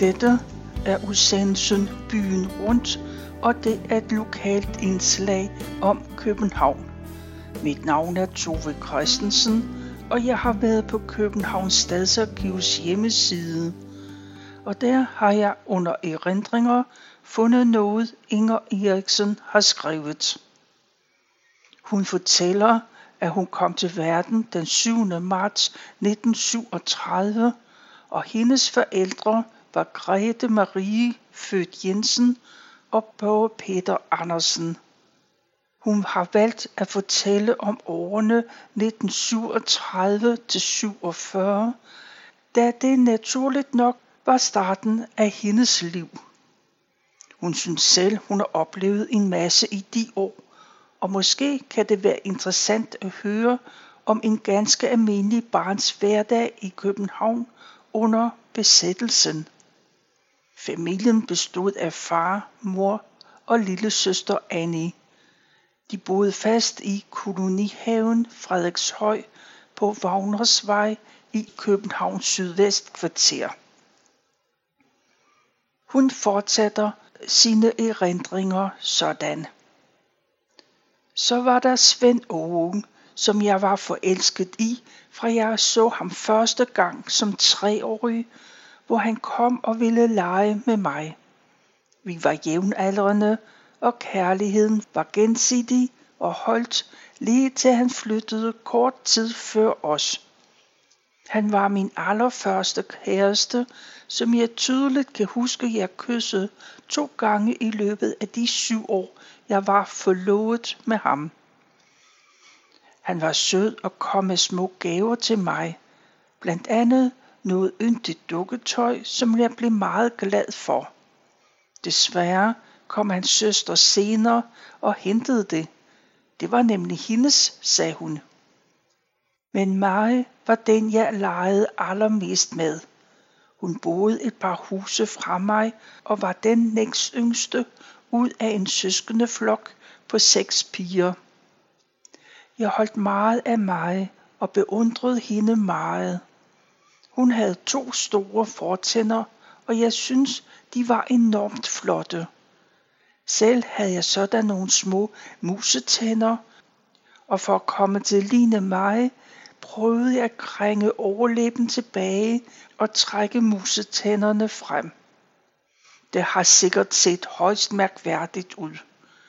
Dette er udsendelsen Byen Rundt, og det er et lokalt indslag om København. Mit navn er Tove Christensen, og jeg har været på Københavns Stadsarkivs hjemmeside. Og der har jeg under erindringer fundet noget, Inger Eriksen har skrevet. Hun fortæller, at hun kom til verden den 7. marts 1937, og hendes forældre var Grete Marie født Jensen og Børge Peter Andersen. Hun har valgt at fortælle om årene 1937 til 47, da det naturligt nok var starten af hendes liv. Hun synes selv, hun har oplevet en masse i de år, og måske kan det være interessant at høre om en ganske almindelig barns hverdag i København under besættelsen. Familien bestod af far, mor og lille søster Annie. De boede fast i kolonihaven Frederikshøj på Wagnersvej i Københavns Sydvestkvarter. Hun fortsætter sine erindringer sådan. Så var der Svend Ågen, som jeg var forelsket i, fra jeg så ham første gang som treårig, hvor han kom og ville lege med mig. Vi var jævnaldrende, og kærligheden var gensidig og holdt lige til han flyttede kort tid før os. Han var min allerførste kæreste, som jeg tydeligt kan huske, jeg kyssede to gange i løbet af de syv år, jeg var forlovet med ham. Han var sød og kom med små gaver til mig. Blandt andet noget yndigt dukketøj, som jeg blev meget glad for. Desværre kom hans søster senere og hentede det. Det var nemlig hendes, sagde hun. Men Mari var den, jeg legede allermest med. Hun boede et par huse fra mig og var den næst yngste ud af en søskende flok på seks piger. Jeg holdt meget af mig og beundrede hende meget. Hun havde to store fortænder, og jeg synes, de var enormt flotte. Selv havde jeg sådan nogle små musetænder, og for at komme til ligne mig, prøvede jeg at krænge overlæben tilbage og trække musetænderne frem. Det har sikkert set højst mærkværdigt ud.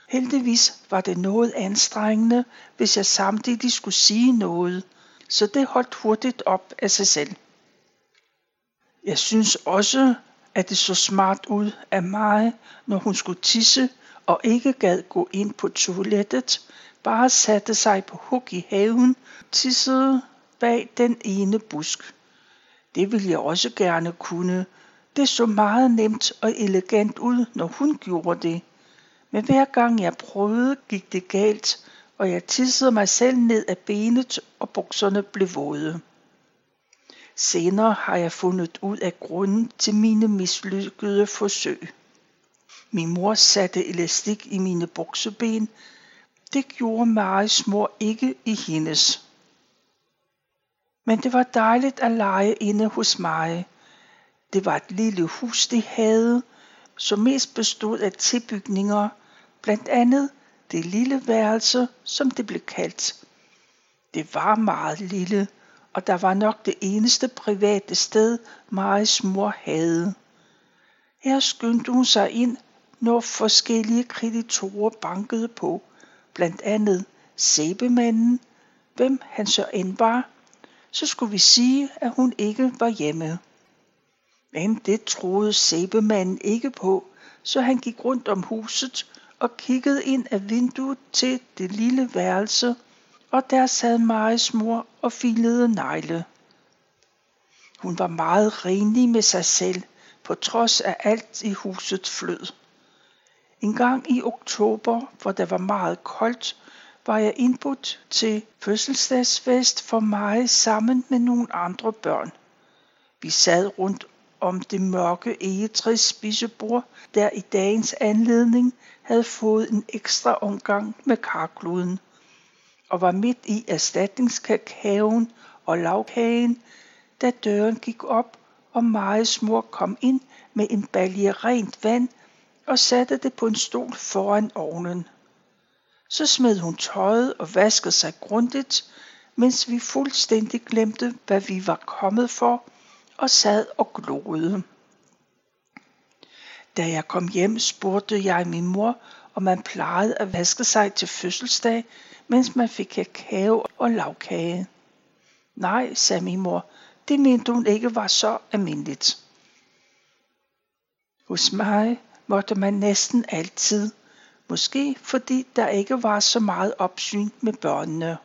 Heldigvis var det noget anstrengende, hvis jeg samtidig skulle sige noget, så det holdt hurtigt op af sig selv. Jeg synes også, at det så smart ud af mig, når hun skulle tisse og ikke gad gå ind på toilettet, bare satte sig på huk i haven, tissede bag den ene busk. Det ville jeg også gerne kunne. Det så meget nemt og elegant ud, når hun gjorde det. Men hver gang jeg prøvede, gik det galt, og jeg tissede mig selv ned af benet, og bukserne blev våde. Senere har jeg fundet ud af grunden til mine mislykkede forsøg. Min mor satte elastik i mine bukseben. Det gjorde Maris mor ikke i hendes. Men det var dejligt at lege inde hos mig. Det var et lille hus, de havde, som mest bestod af tilbygninger, blandt andet det lille værelse, som det blev kaldt. Det var meget lille, og der var nok det eneste private sted, Maris mor havde. Her skyndte hun sig ind, når forskellige kreditorer bankede på, blandt andet sæbemanden, hvem han så end var, så skulle vi sige, at hun ikke var hjemme. Men det troede sæbemanden ikke på, så han gik rundt om huset og kiggede ind af vinduet til det lille værelse, og der sad Maris mor og filede negle. Hun var meget renlig med sig selv, på trods af alt i huset flød. En gang i oktober, hvor det var meget koldt, var jeg indbudt til fødselsdagsfest for mig sammen med nogle andre børn. Vi sad rundt om det mørke egetræs spisebord, der i dagens anledning havde fået en ekstra omgang med karkluden, og var midt i erstatningskakaoen og lavkagen, da døren gik op, og Majes mor kom ind med en balje rent vand og satte det på en stol foran ovnen. Så smed hun tøjet og vaskede sig grundigt, mens vi fuldstændig glemte, hvad vi var kommet for, og sad og gloede. Da jeg kom hjem, spurgte jeg min mor, om man plejede at vaske sig til fødselsdag, mens man fik kakao og lavkage. Nej, sagde min mor, det mente hun ikke var så almindeligt. Hos mig måtte man næsten altid, måske fordi der ikke var så meget opsyn med børnene.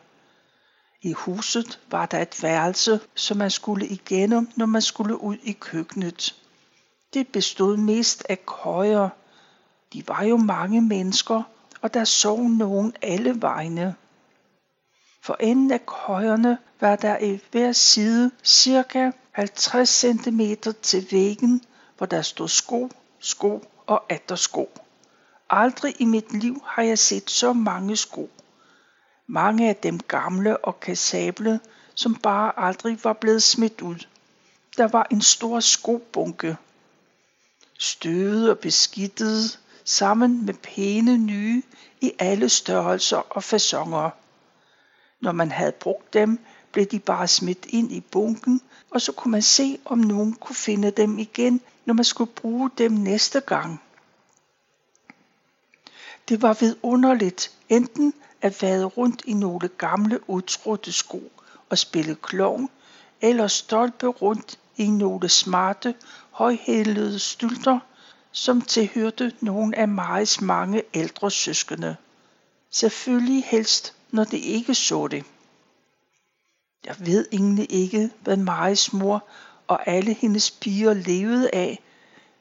I huset var der et værelse, som man skulle igennem, når man skulle ud i køkkenet. Det bestod mest af køjer. De var jo mange mennesker, og der sov nogen alle vegne. For enden af køjerne var der i hver side cirka 50 cm til væggen, hvor der stod sko, sko og sko. Aldrig i mit liv har jeg set så mange sko. Mange af dem gamle og kassable, som bare aldrig var blevet smidt ud. Der var en stor skobunke. Støvet og beskidtet sammen med pæne nye i alle størrelser og fasonger. Når man havde brugt dem, blev de bare smidt ind i bunken, og så kunne man se, om nogen kunne finde dem igen, når man skulle bruge dem næste gang. Det var vidunderligt enten at vade rundt i nogle gamle udtrådte sko og spille klovn, eller stolpe rundt i nogle smarte, højhælede stylter, som tilhørte nogle af Maris mange ældre søskende. Selvfølgelig helst, når det ikke så det. Jeg ved egentlig ikke, hvad Maris mor og alle hendes piger levede af,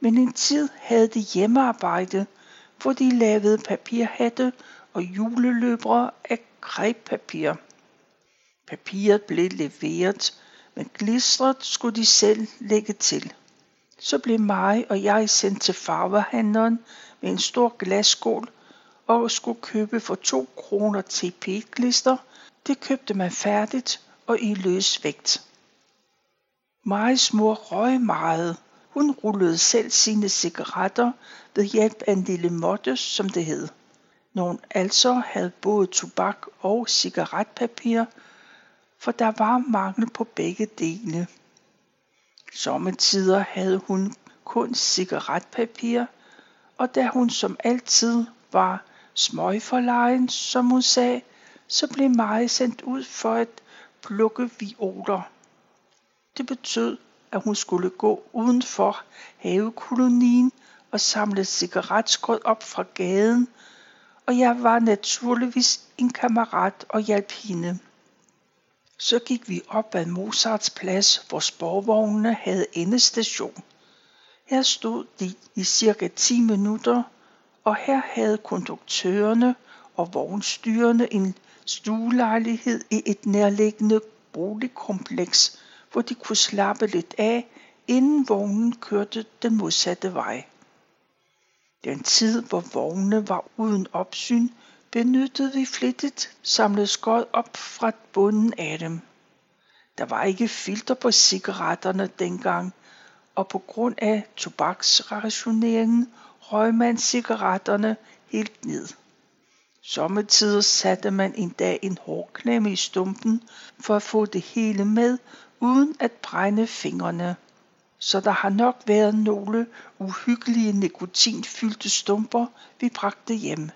men en tid havde de hjemmearbejde, hvor de lavede papirhatte og juleløbere af krebpapir. Papiret blev leveret, men glistret skulle de selv lægge til. Så blev mig og jeg sendt til farvehandleren med en stor glasskål og skulle købe for 2 kroner TP-glister. Det købte man færdigt og i løs vægt. Maris mor røg meget. Hun rullede selv sine cigaretter ved hjælp af en lille måtte, som det hed. Når hun altså havde både tobak og cigaretpapir, for der var mangel på begge dele. Sommetider havde hun kun cigaretpapir, og da hun som altid var smøgforlejen, som hun sagde, så blev Maja sendt ud for at plukke violer. Det betød, at hun skulle gå uden for havekolonien og samle cigaretskrød op fra gaden, og jeg var naturligvis en kammerat og hjalp hende. Så gik vi op ad Mozarts plads, hvor sporvognene havde endestation. Her stod de i cirka 10 minutter, og her havde konduktørerne og vognstyrene en stuelejlighed i et nærliggende boligkompleks, hvor de kunne slappe lidt af, inden vognen kørte den modsatte vej. Den tid, hvor vognene var uden opsyn, benyttede vi flittigt samlet skod op fra bunden af dem. Der var ikke filter på cigaretterne dengang, og på grund af tobaksrationeringen røg man cigaretterne helt ned. Sommetider satte man en dag en hårklemme i stumpen for at få det hele med, uden at brænde fingrene. Så der har nok været nogle uhyggelige nikotinfyldte stumper, vi bragte hjem.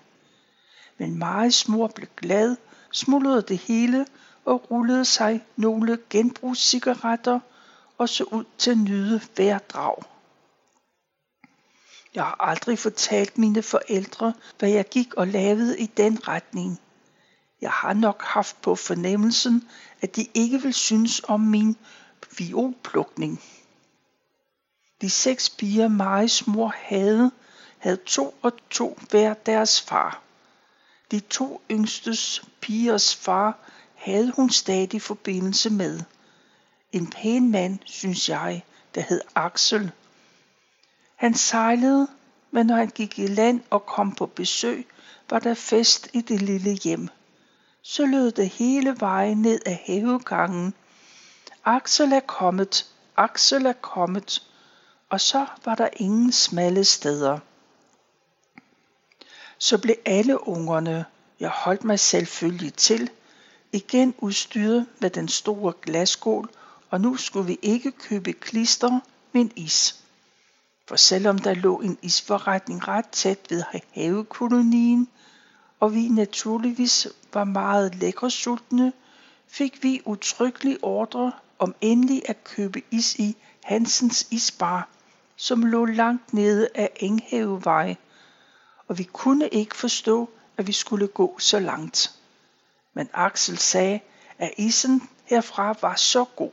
Men Maris mor blev glad, smuldrede det hele og rullede sig nogle genbrugscigaretter og så ud til at nyde hver drag. Jeg har aldrig fortalt mine forældre, hvad jeg gik og lavede i den retning. Jeg har nok haft på fornemmelsen, at de ikke vil synes om min violplukning. De seks piger Maris mor havde, havde to og to hver deres far. De to yngstes pigers far havde hun stadig forbindelse med. En pæn mand, synes jeg, der hed Axel. Han sejlede, men når han gik i land og kom på besøg, var der fest i det lille hjem. Så lød det hele vejen ned ad havegangen. Axel er kommet, Axel er kommet, og så var der ingen smalle steder. Så blev alle ungerne, jeg holdt mig selvfølgelig til, igen udstyret med den store glasskål, og nu skulle vi ikke købe klister, men is. For selvom der lå en isforretning ret tæt ved havekolonien, og vi naturligvis var meget lækre sultne, fik vi utryggelig ordre om endelig at købe is i Hansens Isbar, som lå langt nede af Enghavevej, og vi kunne ikke forstå, at vi skulle gå så langt. Men Axel sagde, at isen herfra var så god.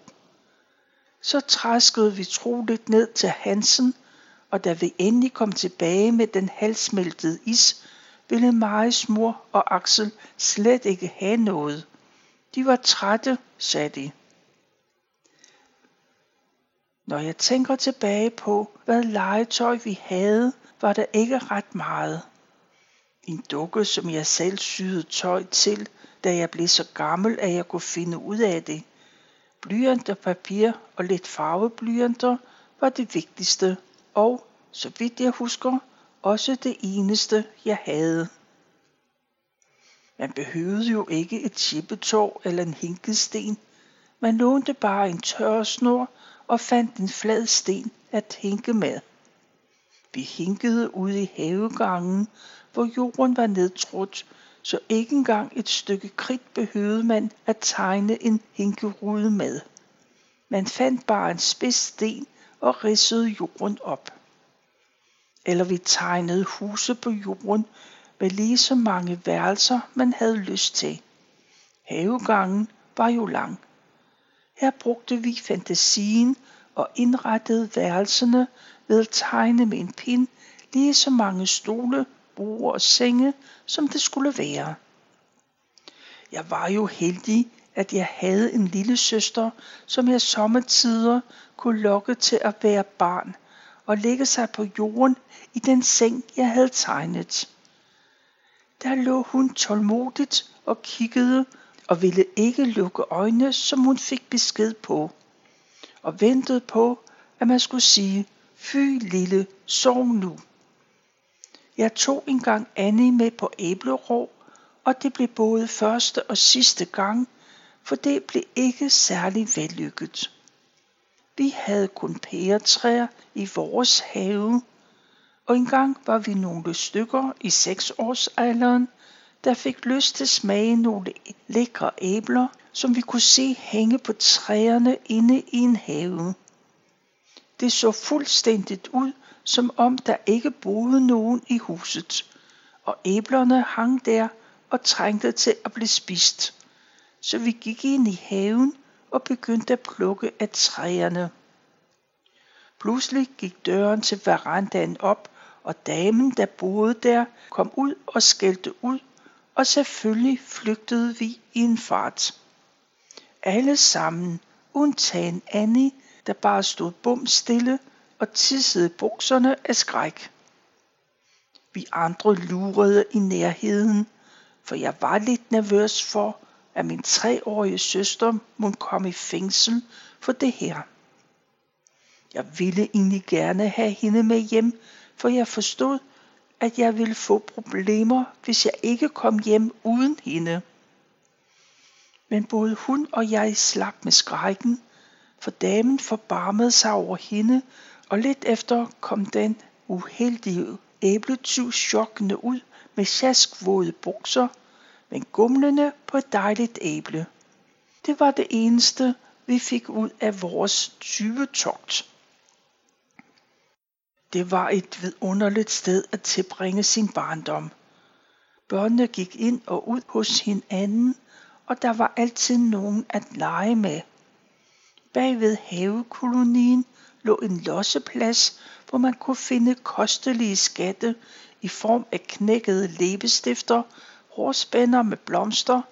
Så træskede vi troligt ned til Hansen, og da vi endelig kom tilbage med den halvsmeltede is, ville Maris mor og Axel slet ikke have noget. De var trætte, sagde de. Når jeg tænker tilbage på, hvad legetøj vi havde, var der ikke ret meget. En dukke, som jeg selv syede tøj til, da jeg blev så gammel, at jeg kunne finde ud af det. Blyant og papir og lidt farveblyanter var det vigtigste, og, så vidt jeg husker, også det eneste, jeg havde. Man behøvede jo ikke et chippetår eller en hinkesten. Man lånte bare en tør snor og fandt en flad sten at hinke med. Vi hinkede ude i havegangen, hvor jorden var nedtrudt, så ikke engang et stykke kridt behøvede man at tegne en hinkerude med. Man fandt bare en spids sten og ridsede jorden op. Eller vi tegnede huse på jorden med lige så mange værelser, man havde lyst til. Havegangen var jo lang. Her brugte vi fantasien og indrettede værelserne ved at tegne med en pind lige så mange stole, bord og senge, som det skulle være. Jeg var jo heldig, at jeg havde en lille søster, som jeg sommetider kunne lokke til at være barn og lægge sig på jorden i den seng, jeg havde tegnet. Der lå hun tålmodigt og kiggede og ville ikke lukke øjnene, som hun fik besked på, og ventede på, at man skulle sige, fy lille, sov nu. Jeg tog engang Annie med på æblerå, og det blev både første og sidste gang, for det blev ikke særlig vellykket. Vi havde kun pæretræer i vores have, og engang var vi nogle stykker i seksårsalderen, der fik lyst til at smage nogle lækre æbler, som vi kunne se hænge på træerne inde i en have. Det så fuldstændigt ud, som om der ikke boede nogen i huset, og æblerne hang der og trængte til at blive spist. Så vi gik ind i haven og begyndte at plukke af træerne. Pludselig gik døren til verandaen op, og damen, der boede der, kom ud og skældte ud, og selvfølgelig flygtede vi i en fart. Alle sammen, undtagen Annie, der bare stod bum stille og tissede bukserne af skræk. Vi andre lurede i nærheden, for jeg var lidt nervøs for, at min treårige søster må komme i fængsel for det her. Jeg ville egentlig gerne have hende med hjem, for jeg forstod, at jeg ville få problemer, hvis jeg ikke kom hjem uden hende. Men både hun og jeg slap med skrækken, for damen forbarmede sig over hende, og lidt efter kom den uheldige æbletyv chokkende ud med sjaskvåde bukser, men gumlende på et dejligt æble. Det var det eneste, vi fik ud af vores tyvetogt. Det var et vidunderligt sted at tilbringe sin barndom. Børnene gik ind og ud hos hinanden, og der var altid nogen at lege med. Bagved havekolonien lå en losseplads, hvor man kunne finde kostelige skatte i form af knækkede læbestifter, hårspænder med blomster,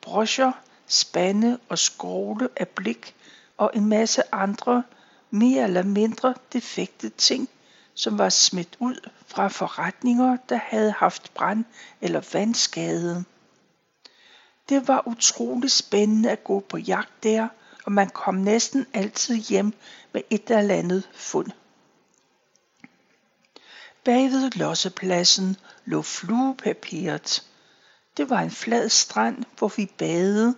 broscher, spande og skåle af blik og en masse andre mere eller mindre defekte ting, som var smidt ud fra forretninger, der havde haft brand eller vandskade. Det var utrolig spændende at gå på jagt der og man kom næsten altid hjem med et eller andet fund. Bagved lossepladsen lå fluepapiret. Det var en flad strand, hvor vi badede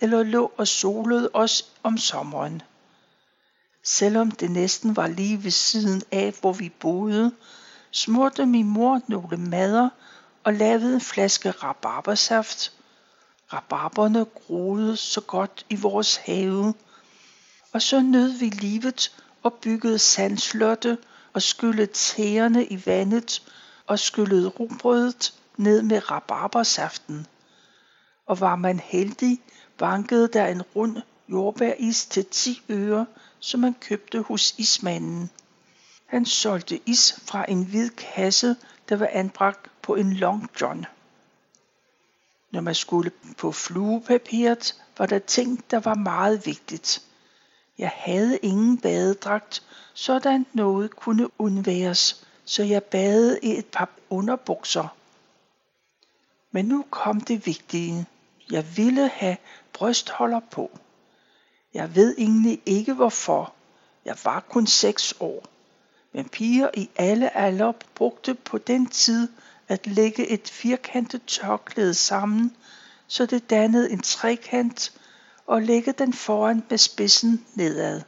eller lå og solede os om sommeren. Selvom det næsten var lige ved siden af, hvor vi boede, smurte min mor nogle mader og lavede en flaske rabarbersaft. Rabarberne groede så godt i vores have, og så nød vi livet og byggede sandslotte og skyllede tæerne i vandet og skyllede rugbrødet ned med rabarbersaften. Og var man heldig, bankede der en rund jordbæris til 10 øre, som man købte hos ismanden. Han solgte is fra en hvid kasse, der var anbragt på en long john. Når man skulle på fluepapiret, var der ting, der var meget vigtigt. Jeg havde ingen badedragt, sådan noget kunne undværes, så jeg badede i et par underbukser. Men nu kom det vigtige. Jeg ville have brystholder på. Jeg ved egentlig ikke hvorfor. Jeg var kun seks år. Men piger i alle aldre brugte på den tid at lægge et firkantet tørklæde sammen, så det dannede en trekant, og lægge den foran med spidsen nedad.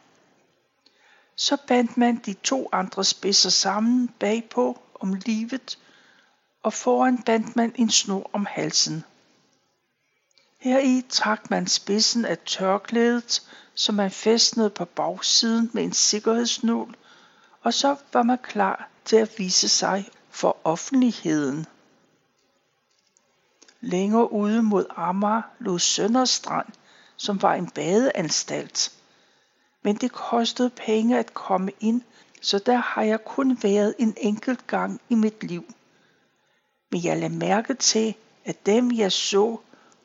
Så bandt man de to andre spidser sammen bagpå om livet, og foran bandt man en snor om halsen. Heri trak man spidsen af tørklædet, som man fæstnede på bagsiden med en sikkerhedsnål, og så var man klar til at vise sig for offentligheden. Længere ude mod Amager lå Sønderstrand, som var en badeanstalt. Men det kostede penge at komme ind, så der har jeg kun været en enkelt gang i mit liv. Men jeg lagde mærke til, at dem jeg så,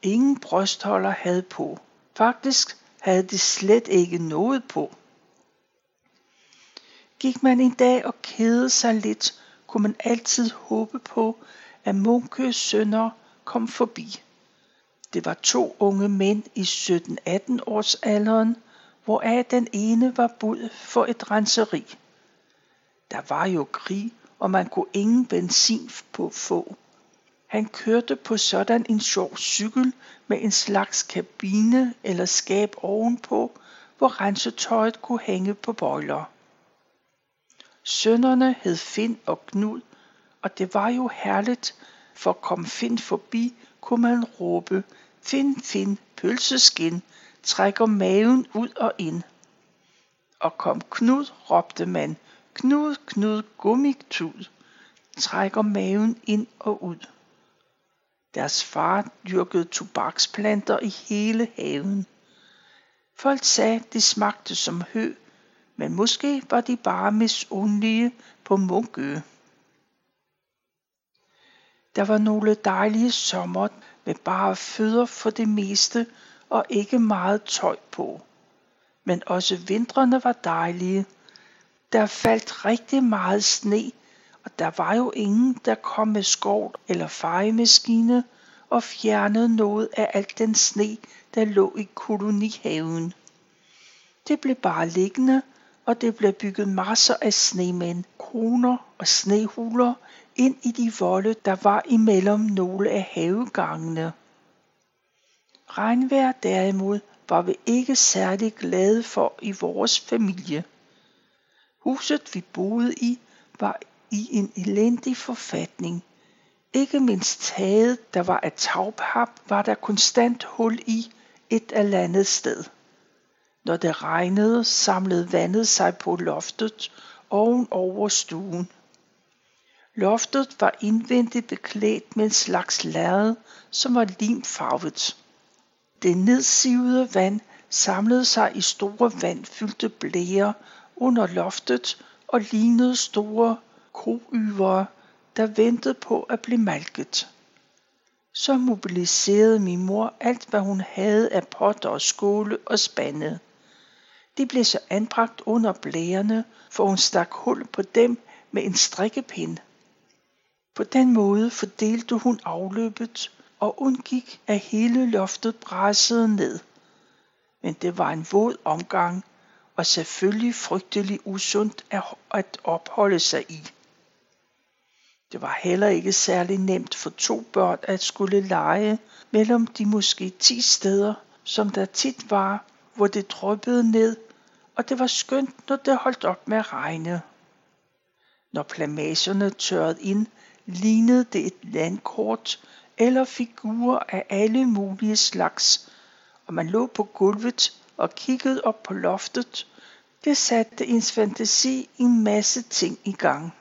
ingen brystholder havde på. Faktisk havde de slet ikke noget på. Gik man en dag og kede sig lidt, kunne man altid håbe på, at Munkes sønner kom forbi. Det var to unge mænd i 17-18 års alderen, hvoraf den ene var bud for et renseri. Der var jo krig, og man kunne ingen benzin på få. Han kørte på sådan en sjov cykel med en slags kabine eller skab ovenpå, hvor rensetøjet kunne hænge på bøjler. Sønnerne hed Finn og Knud, og det var jo herligt, for kom Finn forbi, kunne man råbe, Finn, Finn, pølseskin, trækker maven ud og ind. Og kom Knud, råbte man, Knud, Knud, gummitud, trækker maven ind og ud. Deres far dyrkede tobaksplanter i hele haven. Folk sagde, det smagte som hø, men måske var de bare misundelige på Munkø. Der var nogle dejlige sommer med bare fødder for det meste og ikke meget tøj på. Men også vintrene var dejlige. Der faldt rigtig meget sne, og der var jo ingen, der kom med skov eller fejemaskine og fjernede noget af alt den sne, der lå i kolonihaven. Det blev bare liggende, og det blev bygget masser af snemænd, kroner og snehuler ind i de volde, der var imellem nogle af havegangene. Regnvejr derimod var vi ikke særlig glade for i vores familie. Huset vi boede i var i en elendig forfatning. Ikke mindst taget, der var af tagpap, var der konstant hul i et eller andet sted. Når det regnede, samlede vandet sig på loftet oven over stuen. Loftet var indvendigt beklædt med en slags lærred, som var limfarvet. Det nedsivede vand samlede sig i store vandfyldte blære under loftet og lignede store koyvere, der ventede på at blive malket. Så mobiliserede min mor alt, hvad hun havde af potter og skåle og spande. De blev så anbragt under blærene, for hun stak hul på dem med en strikkepind. På den måde fordelte hun afløbet og undgik, at hele loftet bræssede ned. men det var en våd omgang, og selvfølgelig frygtelig usundt at opholde sig i. Det var heller ikke særlig nemt for to børn at skulle lege mellem de måske ti steder, som der tit var, hvor det dryppede ned, og det var skønt, når det holdt op med at regne. Når plamagerne tørrede ind, lignede det et landkort eller figurer af alle mulige slags, og man lå på gulvet og kiggede op på loftet. Det satte ens fantasi en masse ting i gang.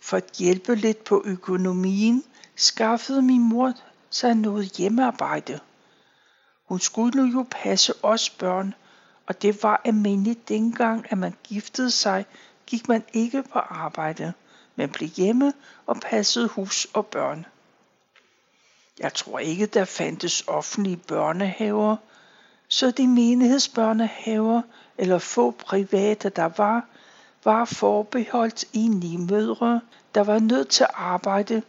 For at hjælpe lidt på økonomien, skaffede min mor sig noget hjemmearbejde. Hun skulle jo passe os børn, og det var almindeligt dengang, at man giftede sig, gik man ikke på arbejde, men blev hjemme og passede hus og børn. Jeg tror ikke, der fandtes offentlige børnehaver, så de menighedsbørnehaver eller få private, der var, var forbeholdt enlige mødre, der var nødt til at arbejde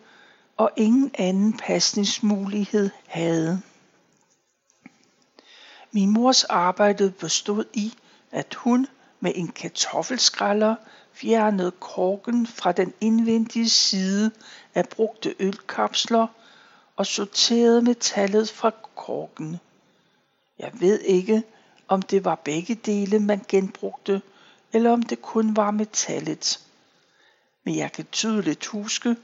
og ingen anden pasningsmulighed havde. Min mors arbejde bestod i, at hun med en kartoffelskræller fjernede korken fra den indvendige side af brugte ølkapsler og sorterede metallet fra korken. Jeg ved ikke, om det var begge dele, man genbrugte, eller om det kun var metallet. Men jeg kan tydeligt huske,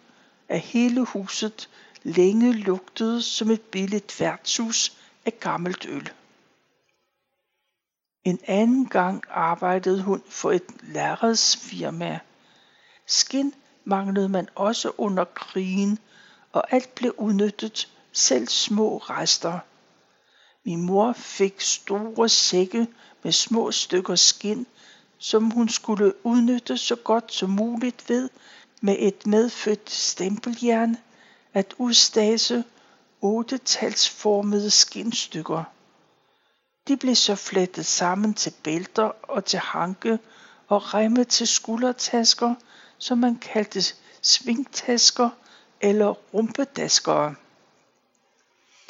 at hele huset længe lugtede som et billigt værtshus af gammelt øl. En anden gang arbejdede hun for et lærredsfirma. Skin manglede man også under krigen, og alt blev udnyttet, selv små rester. Min mor fik store sække med små stykker skin, som hun skulle udnytte så godt som muligt ved med et medfødt stempeljern at udstase otte talsformede skinstykker. De blev så flettet sammen til bælter og til hanke og remme til skuldertasker, som man kaldte svingtasker eller rumpedaskere.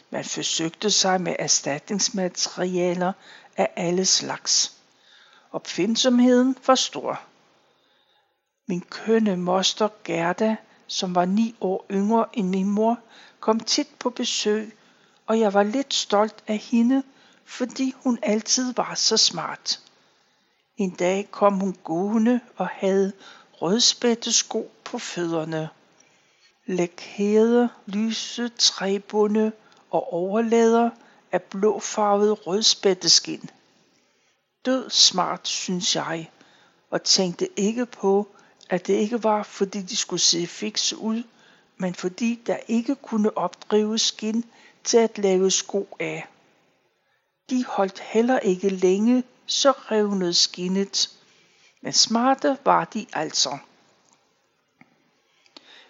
Man forsøgte sig med erstatningsmaterialer af alle slags. Opfindsomheden var stor. Min kønne moster Gerda, som var ni år yngre end min mor, kom tit på besøg, og jeg var lidt stolt af hende, fordi hun altid var så smart. En dag kom hun gående og havde rødspætte sko på fødderne. Lakerede, lyse træbunde og overlæder af blåfarvet rødspætteskin. Død smart, synes jeg, og tænkte ikke på, at det ikke var, fordi de skulle se fikse ud, men fordi der ikke kunne opdrive skin til at lave sko af. De holdt heller ikke længe, så revnede skinnet. Men smarte var de altså.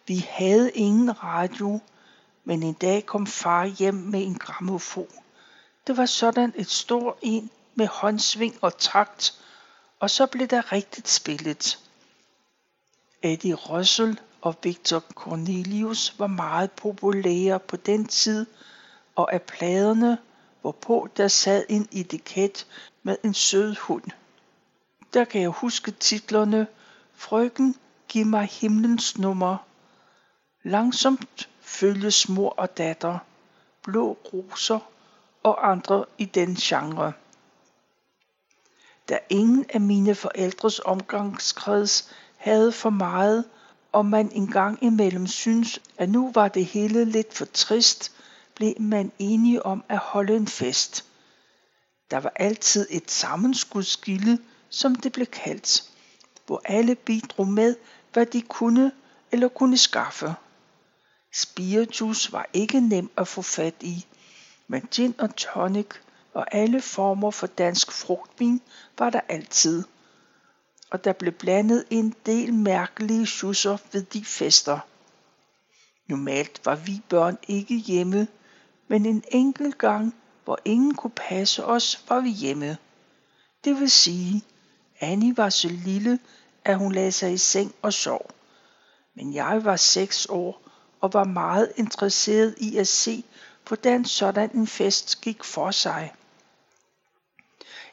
Vi havde ingen radio, men en dag kom far hjem med en gramofon. Det var sådan et stort en med håndsving og takt, og så blev der rigtigt spillet. Eddie Russell og Victor Cornelius var meget populære på den tid, og af pladerne, hvorpå der sad en etiket med en sød hund. Der kan jeg huske titlerne Frøken, giv mig himlens nummer. Langsomt følges mor og datter, blå roser og andre i den genre. Da ingen af mine forældres omgangskreds havde for meget, og man engang imellem synes, at nu var det hele lidt for trist, blev man enige om at holde en fest. Der var altid et sammenskudskilde, som det blev kaldt, hvor alle bidrog med, hvad de kunne eller kunne skaffe. Spiritus var ikke nem at få fat i, men gin og tonic og alle former for dansk frugtvin var der altid. Og der blev blandet en del mærkelige schusser ved de fester. Normalt var vi børn ikke hjemme, men en enkelt gang, hvor ingen kunne passe os, var vi hjemme. Det vil sige, Annie var så lille, at hun lagde sig i seng og sov. Men jeg var seks år og var meget interesseret i at se, hvordan sådan en fest gik for sig.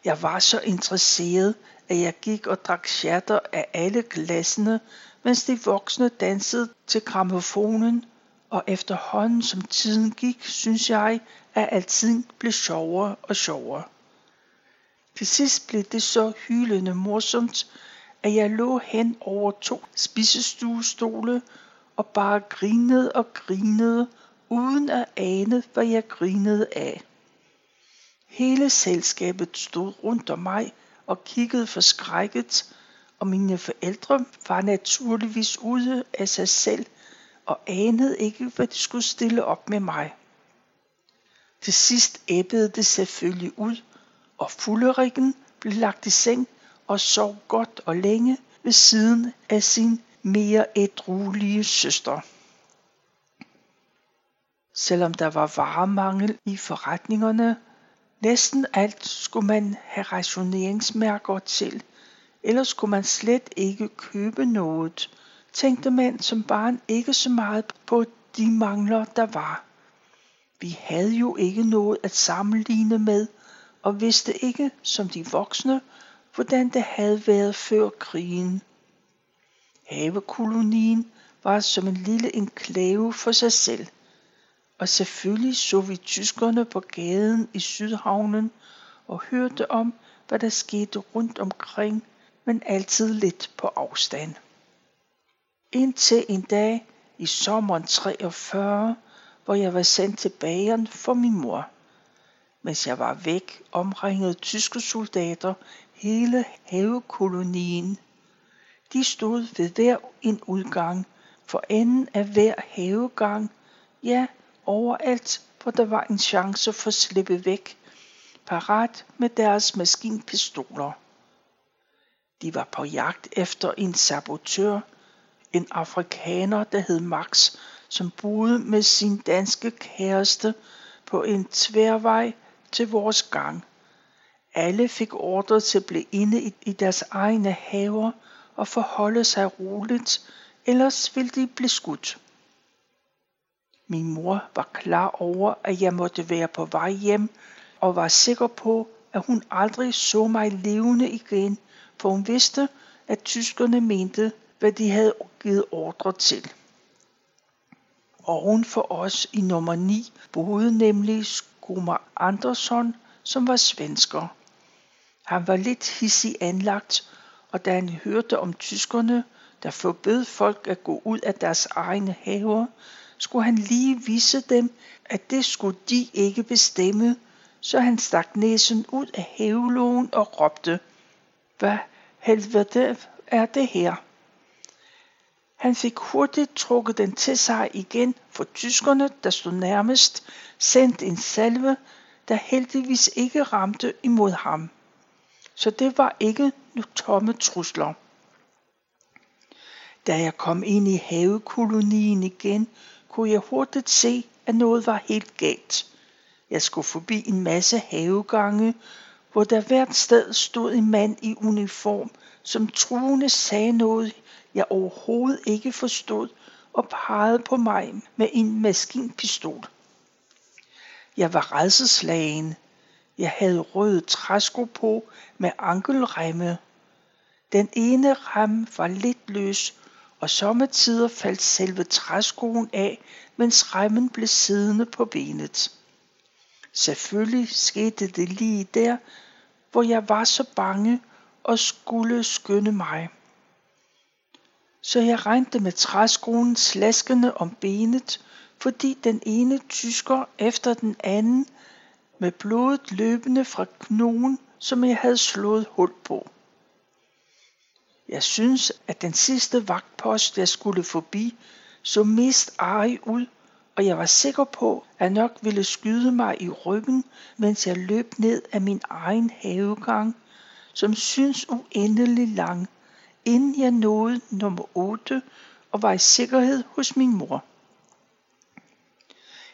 Jeg var så interesseret, at jeg gik og drak chatter af alle glassene, mens de voksne dansede til gramofonen, og efterhånden som tiden gik, synes jeg, at alting blev sjovere og sjovere. Til sidst blev det så hylende morsomt, at jeg lå hen over to spisestuestole og bare grinede og grinede, uden at ane, hvad jeg grinede af. Hele selskabet stod rundt om mig og kiggede forskrækket, og mine forældre var naturligvis ude af sig selv og anede ikke, hvad de skulle stille op med mig. Til sidst æbbede det selvfølgelig ud, og fulderikken blev lagt i seng og sov godt og længe ved siden af sin mere ædruelige søster. Selvom der var varemangel i forretningerne, næsten alt skulle man have rationeringsmærker til, ellers kunne man slet ikke købe noget, tænkte man som barn ikke så meget på de mangler, der var. Vi havde jo ikke noget at sammenligne med, og vidste ikke, som de voksne, hvordan det havde været før krigen. Havekolonien var som en lille enklave for sig selv. Og selvfølgelig så vi tyskerne på gaden i Sydhavnen og hørte om, hvad der skete rundt omkring, men altid lidt på afstand. Indtil en dag i sommeren 43, hvor jeg var sendt til bageren for min mor. Mens jeg var væk, omringede tyske soldater hele havekolonien. De stod ved hver en udgang, for enden af hver havegang, ja, overalt, hvor der var en chance for at slippe væk, parat med deres maskinpistoler. De var på jagt efter en sabotør, en afrikaner, der hed Max, som boede med sin danske kæreste på en tværvej til vores gang. Alle fik ordre til at blive inde i deres egne haver og forholde sig roligt, ellers ville de blive skudt. Min mor var klar over, at jeg måtte være på vej hjem, og var sikker på, at hun aldrig så mig levende igen, for hun vidste, at tyskerne mente, hvad de havde givet ordre til. Oven for os i nummer 9 boede nemlig Skomar Andersson, som var svensker. Han var lidt hissig anlagt, og da han hørte om tyskerne, der forbød folk at gå ud af deres egne haver, skulle han lige vise dem, at det skulle de ikke bestemme, så han stak næsen ud af havelågen og råbte, Hvad helvede er det her? Han fik hurtigt trukket den til sig igen, for tyskerne, der stod nærmest, sendte en salve, der heldigvis ikke ramte imod ham. Så det var ikke nu tomme trusler. Da jeg kom ind i havekolonien igen, kunne jeg hurtigt se, at noget var helt galt. Jeg skulle forbi en masse havegange, hvor der hvert sted stod en mand i uniform, som truende sagde noget, jeg overhovedet ikke forstod, og pegede på mig med en maskinpistol. Jeg var redselslagen. Jeg havde røde træsko på med ankelremme. Den ene rem var lidt løs, og sommetider faldt selve træskoen af, mens remmen blev siddende på benet. Selvfølgelig skete det lige der, hvor jeg var så bange og skulle skynde mig. Så jeg regnte med træskoen slaskende om benet, fordi den ene tysker efter den anden med blodet løbende fra knogen, som jeg havde slået hul på. Jeg synes, at den sidste vagtpost, jeg skulle forbi, så mest arig ud, og jeg var sikker på, at nok ville skyde mig i ryggen, mens jeg løb ned af min egen havegang, som synes uendelig lang, inden jeg nåede nummer 8 og var i sikkerhed hos min mor.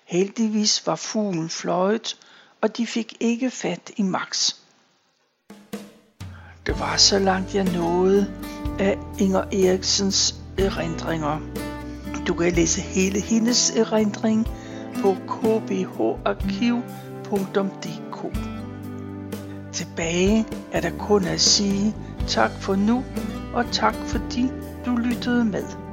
Heldigvis var fuglen fløjet, og de fik ikke fat i Max. Det var så langt jeg nåede af Inger Eriksens erindringer. Du kan læse hele hendes erindring på kbharkiv.dk. Tilbage er der kun at sige tak for nu, og tak fordi du lyttede med.